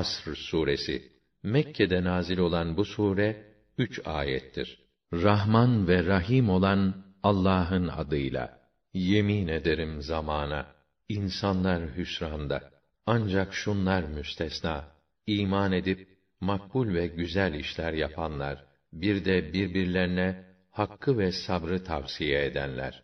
Asr suresi Mekke'de nazil olan bu sure üç ayettir. Rahman ve Rahim olan Allah'ın adıyla. Yemin ederim zamana. İnsanlar hüsranda. Ancak şunlar müstesna. İman edip makbul ve güzel işler yapanlar, bir de birbirlerine hakkı ve sabrı tavsiye edenler.